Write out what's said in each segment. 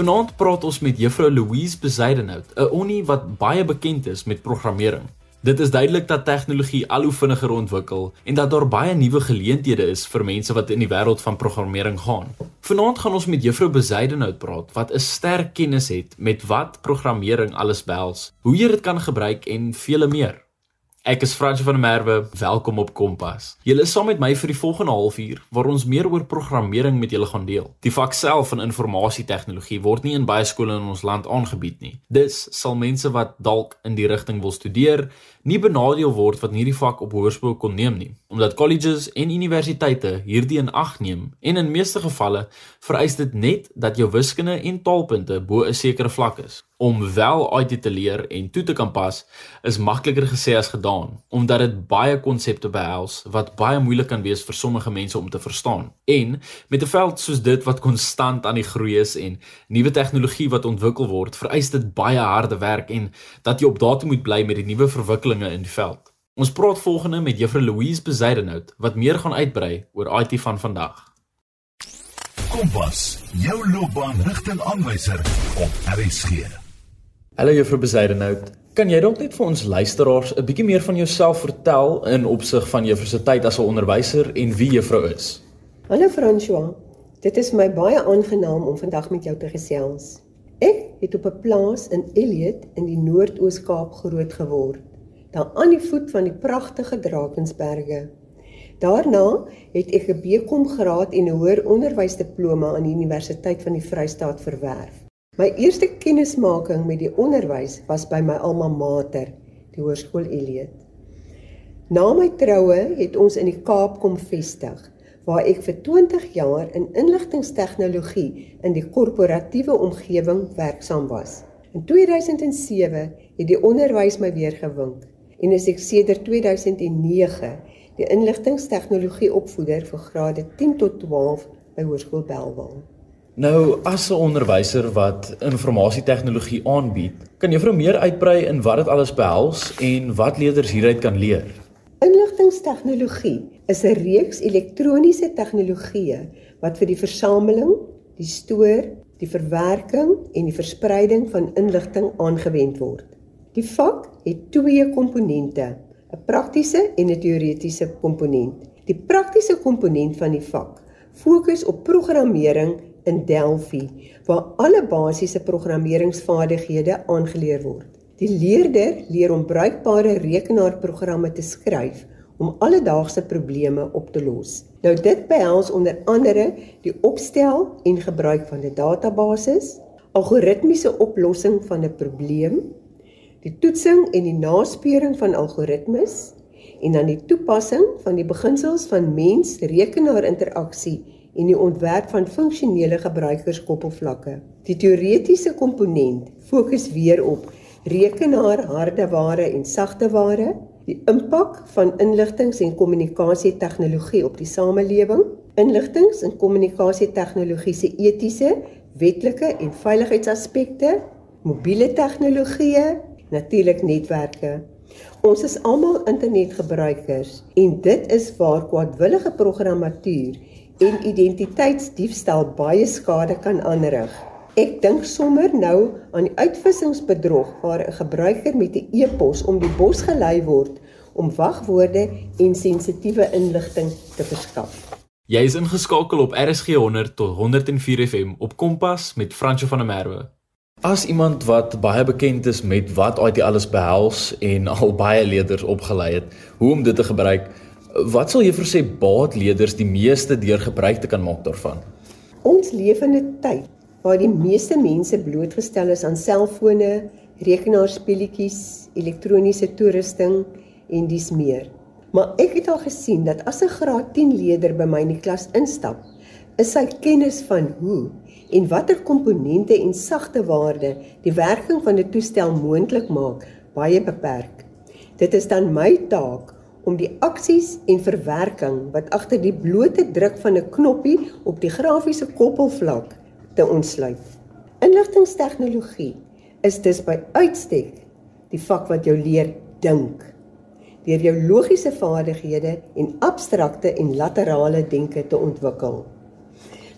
Vanaand praat ons met Juffrou Louise Besaidenhout, 'n onnie wat baie bekend is met programmering. Dit is duidelik dat tegnologie al hoe vinniger ontwikkel en dat daar baie nuwe geleenthede is vir mense wat in die wêreld van programmering gaan. Vanaand gaan ons met Juffrou Besaidenhout praat wat 'n sterk kennis het met wat programmering alles behels, hoe jy dit kan gebruik en vele meer. Ek is Frans van der Merwe, welkom op Kompas. Julle is saam met my vir die volgende halfuur waar ons meer oor programmering met julle gaan deel. Die vak self van informasietechnologie word nie in baie skole in ons land aangebied nie. Dus sal mense wat dalk in die rigting wil studeer, nie benadeel word wat hierdie vak op hoërskool kon neem nie, omdat colleges en universiteite hierdie in ag neem en in meeste gevalle vereis dit net dat jou wiskunde en taalpunte bo 'n sekere vlak is om wel IT te leer en toe te kan pas is makliker gesê as gedaan omdat dit baie konsepte behels wat baie moeilik kan wees vir sommige mense om te verstaan. En met 'n veld soos dit wat konstant aan die groei is en nuwe tegnologie wat ontwikkel word, vereis dit baie harde werk en dat jy op datum moet bly met die nuwe verwikkelinge in die veld. Ons praat volgende met Juffrou Louise Besaidenhout wat meer gaan uitbrei oor IT van vandag. Kompas, jou loopbaanrigtingaanwyser op RSG. Hallo juffrou Besaidenhout. Kan jy dalk net vir ons luisteraars 'n bietjie meer van jouself vertel in opsig van juffrou se tyd as 'n onderwyser en wie juffrou is? Hallo François. Dit is my baie aangenaam om vandag met jou te gesels. Ek het op 'n plaas in Elliot in die Noord-Oos-Kaap groot geword, daar aan die voet van die pragtige Drakensberge. Daarna het ek 'n BCom graad en 'n hoër onderwysdiploma aan die Universiteit van die Vrystaat verwerf. My eerste kennismaking met die onderwys was by my alma mater, die Hoërskool Eliot. Na my troue het ons in die Kaap kom vestig waar ek vir 20 jaar in inligtingstegnologie in die korporatiewe omgewing werksaam was. In 2007 het die onderwys my weer gewink en is ek sedert 2009 die inligtingstegnologie opvoeder vir grade 10 tot 12 by Hoërskool Belwel. Nou, as 'n onderwyser wat informasietegnologie aanbied, kan juffrou meer uitbrei in wat dit alles behels en wat leerders hieruit kan leer. Inligtingstegnologie is 'n reeks elektroniese tegnologieë wat vir die versameling, die stoor, die verwerking en die verspreiding van inligting aangewend word. Die vak het twee komponente, 'n praktiese en 'n teoretiese komponent. Die praktiese komponent van die vak fokus op programmering in Delphi waar alle basiese programmeringsvaardighede aangeleer word. Die leerder leer om bruikbare rekenaarprogramme te skryf om alledaagse probleme op te los. Nou dit behels onder andere die opstel en gebruik van 'n database, algoritmiese oplossing van 'n probleem, die toetsing en die naspeuring van algoritmes en dan die toepassing van die beginsels van mens-rekenaar interaksie en die ontwerp van funksionele gebruikerskoppelvlakke. Die teoretiese komponent fokus weer op rekenaar hardeware en sagteware, die impak van inligtings- en kommunikasietegnologie op die samelewing, inligtings- en kommunikasietegnologie se etiese, wetlike en veiligheidsaspekte, mobiele tegnologieë, natuurlik netwerke. Ons is almal internetgebruikers en dit is waar kwadwillige programmatuur en identiteitsdiefstal baie skade kan aanrig. Ek dink sommer nou aan die uitvissingsbedrog waar 'n gebruiker met 'n e-pos om die bos gelei word om wagwoorde en sensitiewe inligting te verskaf. Jy is ingeskakel op RSG 100 tot 104 FM op Kompas met Franco van der Merwe. As iemand wat baie bekend is met wat IT alles behels en al baie leerders opgelei het, hoe om dit te gebruik, Wat sal vir sê baatleerders die meeste deur gebruik te kan maak daarvan? Ons leef in 'n tyd waar die meeste mense blootgestel is aan selfone, rekenaarspeletjies, elektroniese toerusting en dis meer. Maar ek het al gesien dat as 'n graad 10 leerder by my in die klas instap, is sy kennis van hoe en watter komponente en sagte waarde die werking van 'n toestel moontlik maak baie beperk. Dit is dan my taak om die aksies en verwerking wat agter die blote druk van 'n knoppie op die grafiese koppelvlak te ontsluit. Inligtingstegnologie is dus by uitstek die vak wat jou leer dink deur jou logiese vaardighede en abstrakte en laterale denke te ontwikkel.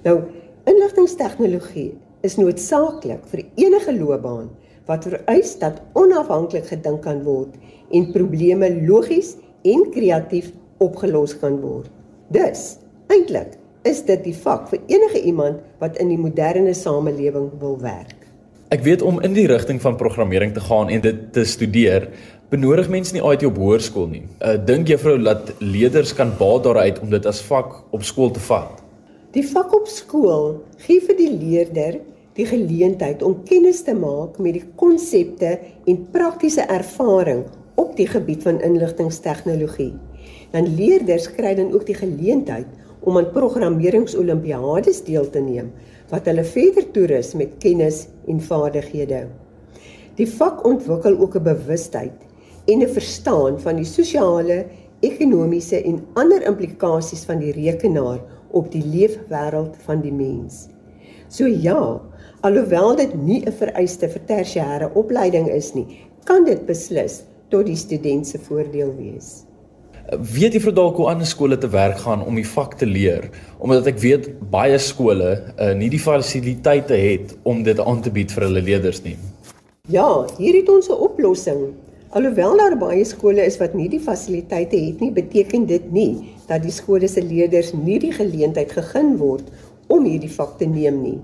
Nou, inligtingstegnologie is noodsaaklik vir enige loopbaan wat vereis dat onafhanklik gedink kan word en probleme logies en kreatief opgelos kan word. Dus, eintlik is dit die vak vir enige iemand wat in die moderne samelewing wil werk. Ek weet om in die rigting van programmering te gaan en dit te studeer, benodig mense nie IT op hoërskool nie. Uh, dink juffrou dat leerders kan baat daaruit om dit as vak op skool te vat? Die vak op skool gee vir die leerder die geleentheid om kennis te maak met die konsepte en praktiese ervaring op die gebied van inligtingstegnologie. Dan leerders kry dan ook die geleentheid om aan programmeringsolimpiades deel te neem wat hulle verder toerus met kennis en vaardighede. Die vak ontwikkel ook 'n bewustheid en 'n verstaan van die sosiale, ekonomiese en ander implikasies van die rekenaar op die leefwêreld van die mens. So ja, alhoewel dit nie 'n vereiste vir tersiêre opleiding is nie, kan dit beslis tot die student se voordeel wees. Weet vir dalk hoe ander skole te werk gaan om die vak te leer? Omdat ek weet baie skole uh, nie die fasiliteite het om dit aan te bied vir hulle leerders nie. Ja, hier het ons 'n oplossing. Alhoewel daar baie skole is wat nie die fasiliteite het nie, beteken dit nie dat die skole se leerders nie die geleentheid gegee word om hierdie vak te neem nie.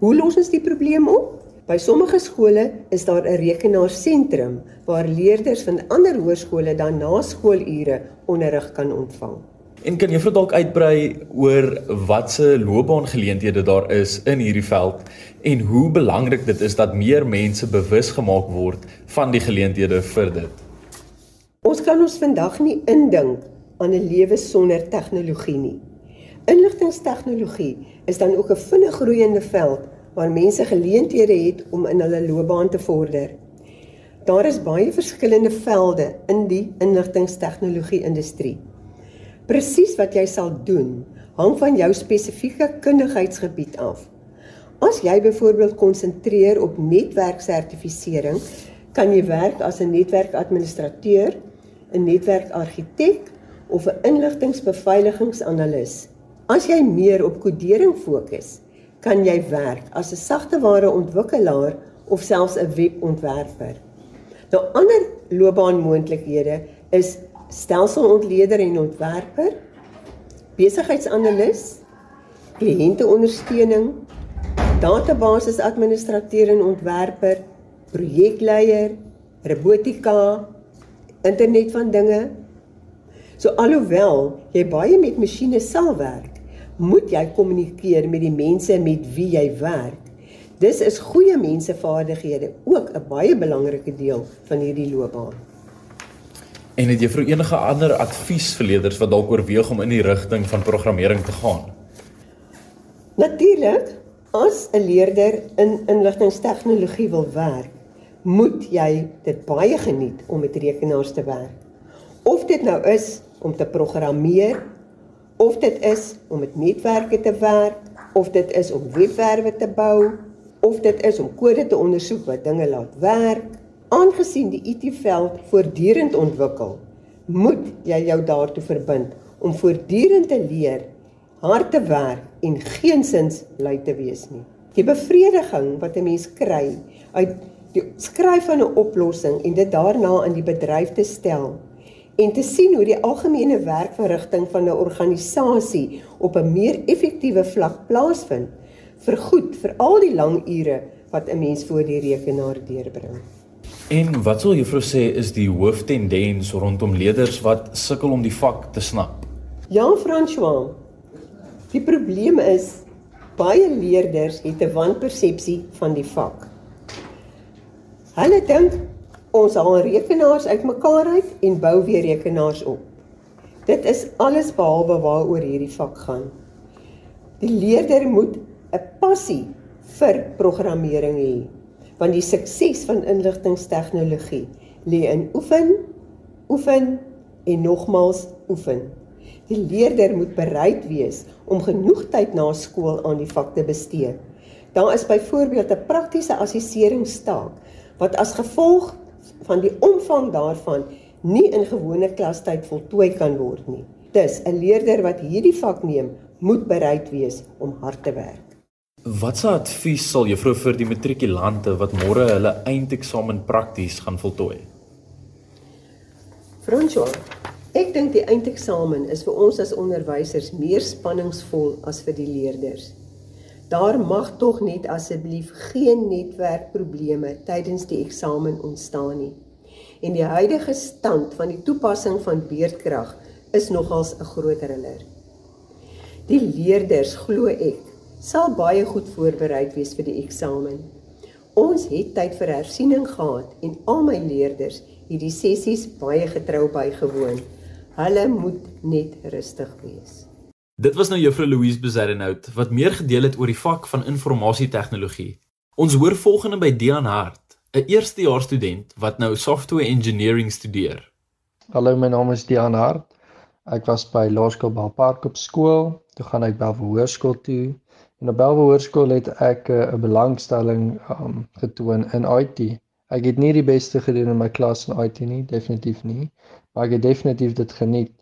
Hoe los ons die probleem op? By sommige skole is daar 'n rekenaarsentrum waar leerders van ander hoërskole dan na skoolure onderrig kan ontvang. En kan vir dalk uitbrei oor watse loopbaangeleenthede daar is in hierdie veld en hoe belangrik dit is dat meer mense bewus gemaak word van die geleenthede vir dit? Ons kan ons vandag nie indink aan 'n lewe sonder tegnologie nie. Inligtingstegnologie is dan ook 'n vinnig groeiende veld waar mense geleenthede het om in hulle loopbaan te vorder. Daar is baie verskillende velde in die inligtingstegnologie industrie. Presies wat jy sal doen, hang van jou spesifieke kundigheidsgebied af. As jy byvoorbeeld konsentreer op netwerksertifisering, kan jy werk as 'n netwerkadministrateur, 'n netwerkargitek of 'n inligtingbeveiligingsanalis. As jy meer op kodering fokus, kan jy werk as 'n sagteware ontwikkelaar of selfs 'n webontwerper. Nou ander loopbaanmoontlikhede is stelselontleder en ontwerper, besigheidsanalis, kliënteondersteuning, database administrateur en ontwerper, projekleier, robotika, internet van dinge. So alhoewel jy baie met masjiene sal werk, moet jy kommunikeer met die mense met wie jy werk. Dis is goeie mensevaardighede ook 'n baie belangrike deel van hierdie loopbaan. En het vir enige ander advies vir leerders wat dalk oorweeg om in die rigting van programmering te gaan? Natuurlik, as 'n leerder in inligtingstegnologie wil werk, moet jy dit baie geniet om met rekenaars te werk. Of dit nou is om te programmeer of dit is om met netwerke te werk, of dit is om webwerwe te bou, of dit is om kode te ondersoek wat dinge laat werk. Aangesien die IT-veld voortdurend ontwikkel, moet jy jou daartoe verbind om voortdurend te leer, hard te werk en geensins lui te wees nie. Die bevrediging wat 'n mens kry uit die skryf van 'n oplossing en dit daarna in die bedryf te stel en te sien hoe die algemene werkverrigting van 'n organisasie op 'n meer effektiewe vlak plaasvind vir goed vir al die lang ure wat 'n mens voor die rekenaar deurbring. En wat sou juffrou sê is die hooftendens rondom leerders wat sukkel om die vak te snap? Ja, François. Die probleem is baie leerders het 'n wanpersepsie van die vak. Hulle dink Ons haal rekenaars uitmekaar uit en bou weer rekenaars op. Dit is alles behalwe waaroor hierdie vak gaan. Die leerder moet 'n passie vir programmering hê, want die sukses van inligtingstegnologie lê in oefen, oefen en nogmals oefen. Die leerder moet bereid wees om genoeg tyd na skool aan die vak te bestee. Daar is byvoorbeeld 'n praktiese assesseringstaak wat as gevolg van die omvang daarvan nie in gewone klastyd voltooi kan word nie. Dus 'n leerder wat hierdie vak neem, moet bereid wees om hard te werk. Watse advies sal juffrou vir die matrikulante wat môre hulle eindeksamen prakties gaan voltooi? François, ek dink die eindeksamen is vir ons as onderwysers meer spanningsvol as vir die leerders. Daar mag tog net asseblief geen netwerkprobleme tydens die eksamen ontstaan nie. En die huidige stand van die toepassing van beerdkrag is nogals 'n groot thriller. Die leerders, glo ek, sal baie goed voorbereid wees vir die eksamen. Ons het tyd vir hersiening gehad en al my leerders hierdie sessies baie getrou bygewoon. Hulle moet net rustig wees. Dit was nou Juffrou Louise Bezuidenhout wat meer gedeel het oor die vak van informasietegnologie. Ons hoor volgende by Dian Hart, 'n eerstejaars student wat nou software engineering studeer. Hallo, my naam is Dian Hart. Ek was by Laerskool Belpark op skool, toe gaan ek Belwe Hoërskool toe. En op Belwe Hoërskool het ek eh, 'n uh, belangstelling um, getoon in IT. Ek het nie die beste gedoen in my klas in IT nie, definitief nie, maar ek het definitief dit geniet.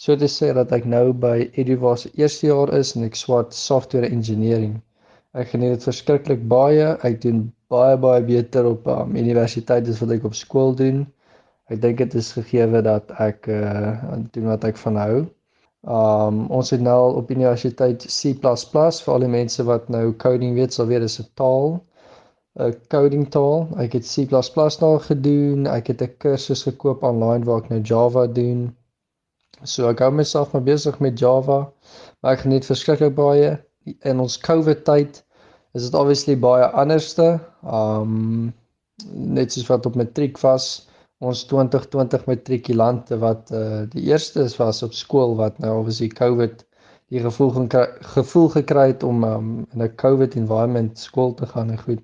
So te sê dat ek nou by Eduvas eerste jaar is en ek swat software engineering. Ek geniet dit verskriklik baie. Ek doen baie baie beter op um, universiteit as wat ek op skool doen. Ek dink dit is gegee dat ek uh doen wat ek van hou. Um ons het nou op universiteit C++ vir al die mense wat nou coding weet, sal weet dis 'n taal. 'n coding taal. Ek het C++ daar gedoen. Ek het 'n kursus gekoop online waar ek nou Java doen. So ek hou myself maar besig met Java. Maar ek geniet verskriklik baie in ons COVID tyd is dit obviously baie anderste. Um net soos wat op matriek was. Ons 2020 matrikulante wat uh die eerstes was op skool wat nou obviously COVID die gevoel gekry, gevoel gekry het om um, in 'n COVID environment skool te gaan en goed.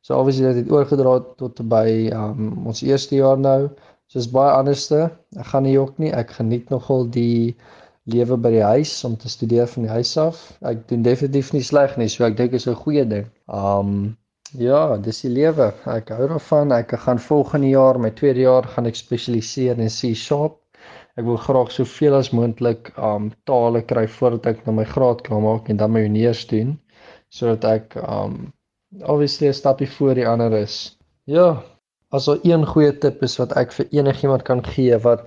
So obviously dit het oorgedra tot by um, ons eerste jaar nou. So is baie anderste. Ek gaan nie jok nie. Ek geniet nogal die lewe by die huis om te studeer van die huis af. Ek doen definitief nie sleg nie. So ek dink is 'n goeie ding. Um ja, dis die lewe. Ek hou daarvan. Ek gaan volgende jaar, my tweede jaar, gaan ek spesialiseer in C#. Ek wil graag soveel as moontlik um tale kry voordat ek nou my graad klaar maak en dan my honeurs doen sodat ek um obviously 'n stapie voor die ander is. Ja, as daar een goeie tip is wat ek vir enigiemand kan gee wat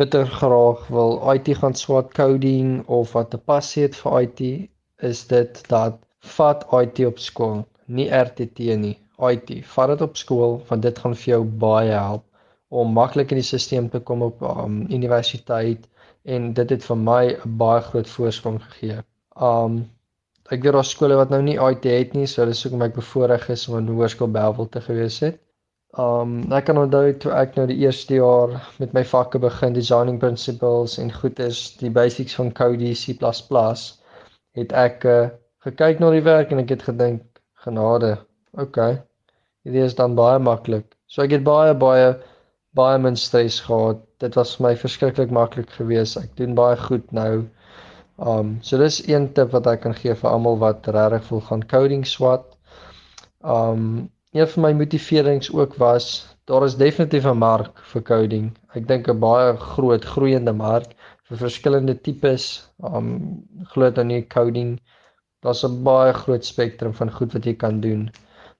bitter graag wil IT gaan swat coding of wat 'n passie het vir IT, is dit dat vat IT op skool, nie RTT nie. IT, vat dit op skool want dit gaan vir jou baie help om maklik in die stelsel te kom op um, universiteit en dit het vir my 'n baie groot voorsprong gegee. Um ek weet daar skole wat nou nie IT het nie, so dis hoekom ek bevoorreg is om in Hoërskool Bellville te gewees het. Um ek kan onthou toe ek nou die eerste jaar met my vakke begin, designing principles en goed is, die basics van coding C++, het ek uh, gekyk na die werk en ek het gedink, genade, okay. Dit is dan baie maklik. So ek het baie baie baie min stres gehad. Dit was vir my verskriklik maklik geweest. Ek doen baie goed nou. Um so dis een tip wat ek kan gee vir almal wat regtig wil gaan coding swat. Um een van my motiverings ook was daar is definitief 'n mark vir coding. Ek dink 'n baie groot groeiende mark vir verskillende tipes um glo dan nie coding. Daar's 'n baie groot spektrum van goed wat jy kan doen.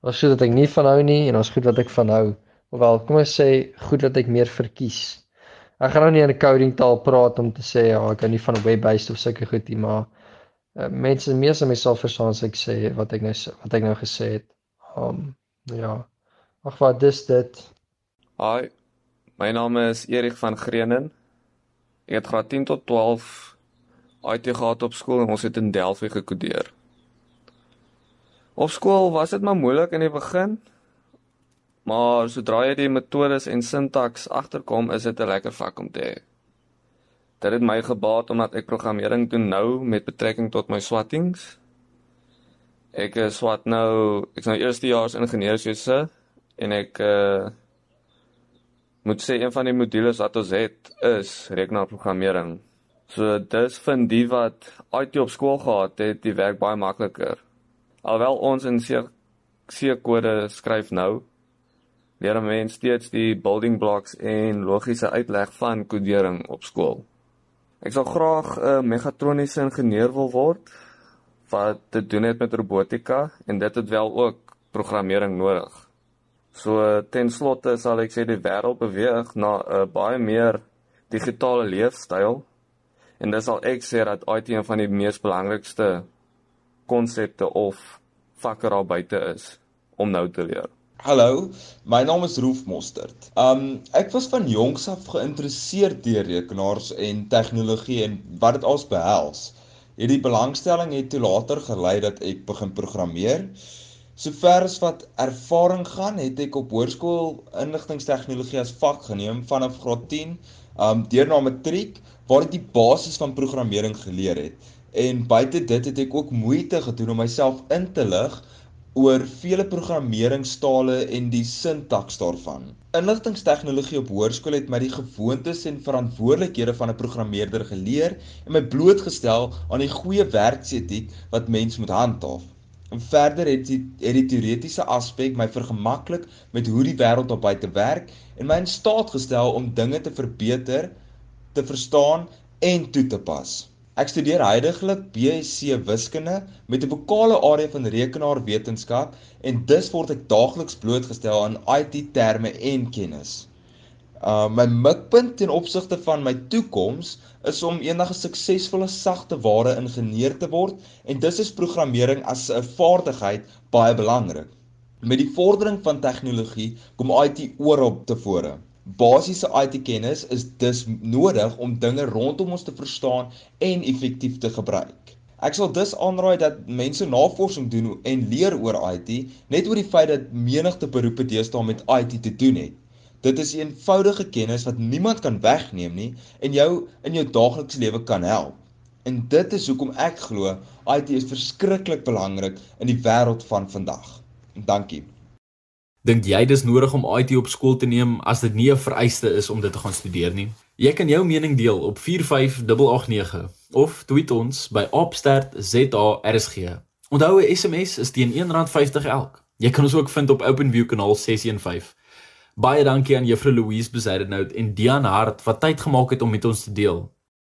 Daar's goed wat ek nie van hou nie en daar's goed wat ek van hou. Hoewel kom ons sê goed wat ek meer verkies. Ek gaan nou nie in 'n coding taal praat om te sê ja, ek hou nie van web-based of sulke goed nie, maar uh, mense meeste mense sal verstaan as ek sê wat ek nou wat ek nou gesê het. Um ja. Ag wat dis dit. Hi. My naam is Erik van Greenen. Ek het graad 10 tot 12 IT gehad op skool en ons het in Delphi gekodeer. Op skool was dit maar moeilik in die begin, Maar sodra jy die metodes en sintaks agterkom, is dit 'n lekker vak om te hê. Dit het my gebaat omdat ek programmering doen nou met betrekking tot my swattings. Ek is swat nou, ek's nou eerstejaars ingenieurswese en ek uh moet sê een van die modules wat ons het is rekenaarprogrammering. So dis vind die wat IT op skool gehad het, die werk baie makliker. Alhoewel ons in C C kode skryf nou, leer 'n mens steeds die building blocks en logiese uitleg van kodering op skool. Ek sou graag 'n megatroniese ingenieur wil word wat te doen het met robotika en dit het wel ook programmering nodig. So ten slotte sal ek sê die wêreld beweeg na 'n uh, baie meer digitale leefstyl en dis al ek sê dat IT een van die mees belangrikste konsepte of vakke daar buite is om nou te leer. Hallo, my naam is Roef Mostert. Um ek was van jongs af geïnteresseerd deur rekenaars en tegnologie en wat dit als behels. Hierdie belangstelling het toe later gelei dat ek begin programmeer. Sover as wat ervaring gaan, het ek op hoërskool inligtingstegnologie as vak geneem vanaf graad 10, um deur na matriek waar ek die basis van programmering geleer het. En buite dit het ek ook moeite gedoen om myself in te lig oor vele programmeringstale en die sintaks daarvan. Inligtingstegnologie op hoërskool het my die gewoontes en verantwoordelikhede van 'n programmeerder geleer en my blootgestel aan die goeie werksetiek wat mens moet handhaaf. En verder het die, het die teoretiese aspek my vergemaklik met hoe die wêreld op buite werk en my in staat gestel om dinge te verbeter, te verstaan en toe te pas. Ek studeer heidaglik BSc Wiskunde met 'n vokale area van rekenaarwetenskap en dus word ek daagliks blootgestel aan IT-terme en kennis. Uh my mikpunt ten opsigte van my toekoms is om eendag 'n suksesvolle sagte ware ingenieur te word en dus is programmering as 'n vaardigheid baie belangrik. Met die vordering van tegnologie kom IT oral tevore. Basiese IT-kennis is dus nodig om dinge rondom ons te verstaan en effektief te gebruik. Ek sal dus aanraai dat mense navorsing doen en leer oor IT, net oor die feit dat menigte beroepe deesdae met IT te doen het. Dit is 'n eenvoudige kennis wat niemand kan wegneem nie en jou in jou daaglikse lewe kan help. En dit is hoekom ek glo IT is verskriklik belangrik in die wêreld van vandag. Dankie. Dink jy dis nodig om IT op skool te neem as dit nie 'n vereiste is om dit te gaan studeer nie? Jy kan jou mening deel op 45889 of tweet ons by @opstartzarsg. Onthou 'n SMS is teen R1.50 elk. Jy kan ons ook vind op OpenView kanaal 615. Baie dankie aan Juffrou Louise Besaidenout en Dian Hart wat tyd gemaak het om met ons te deel.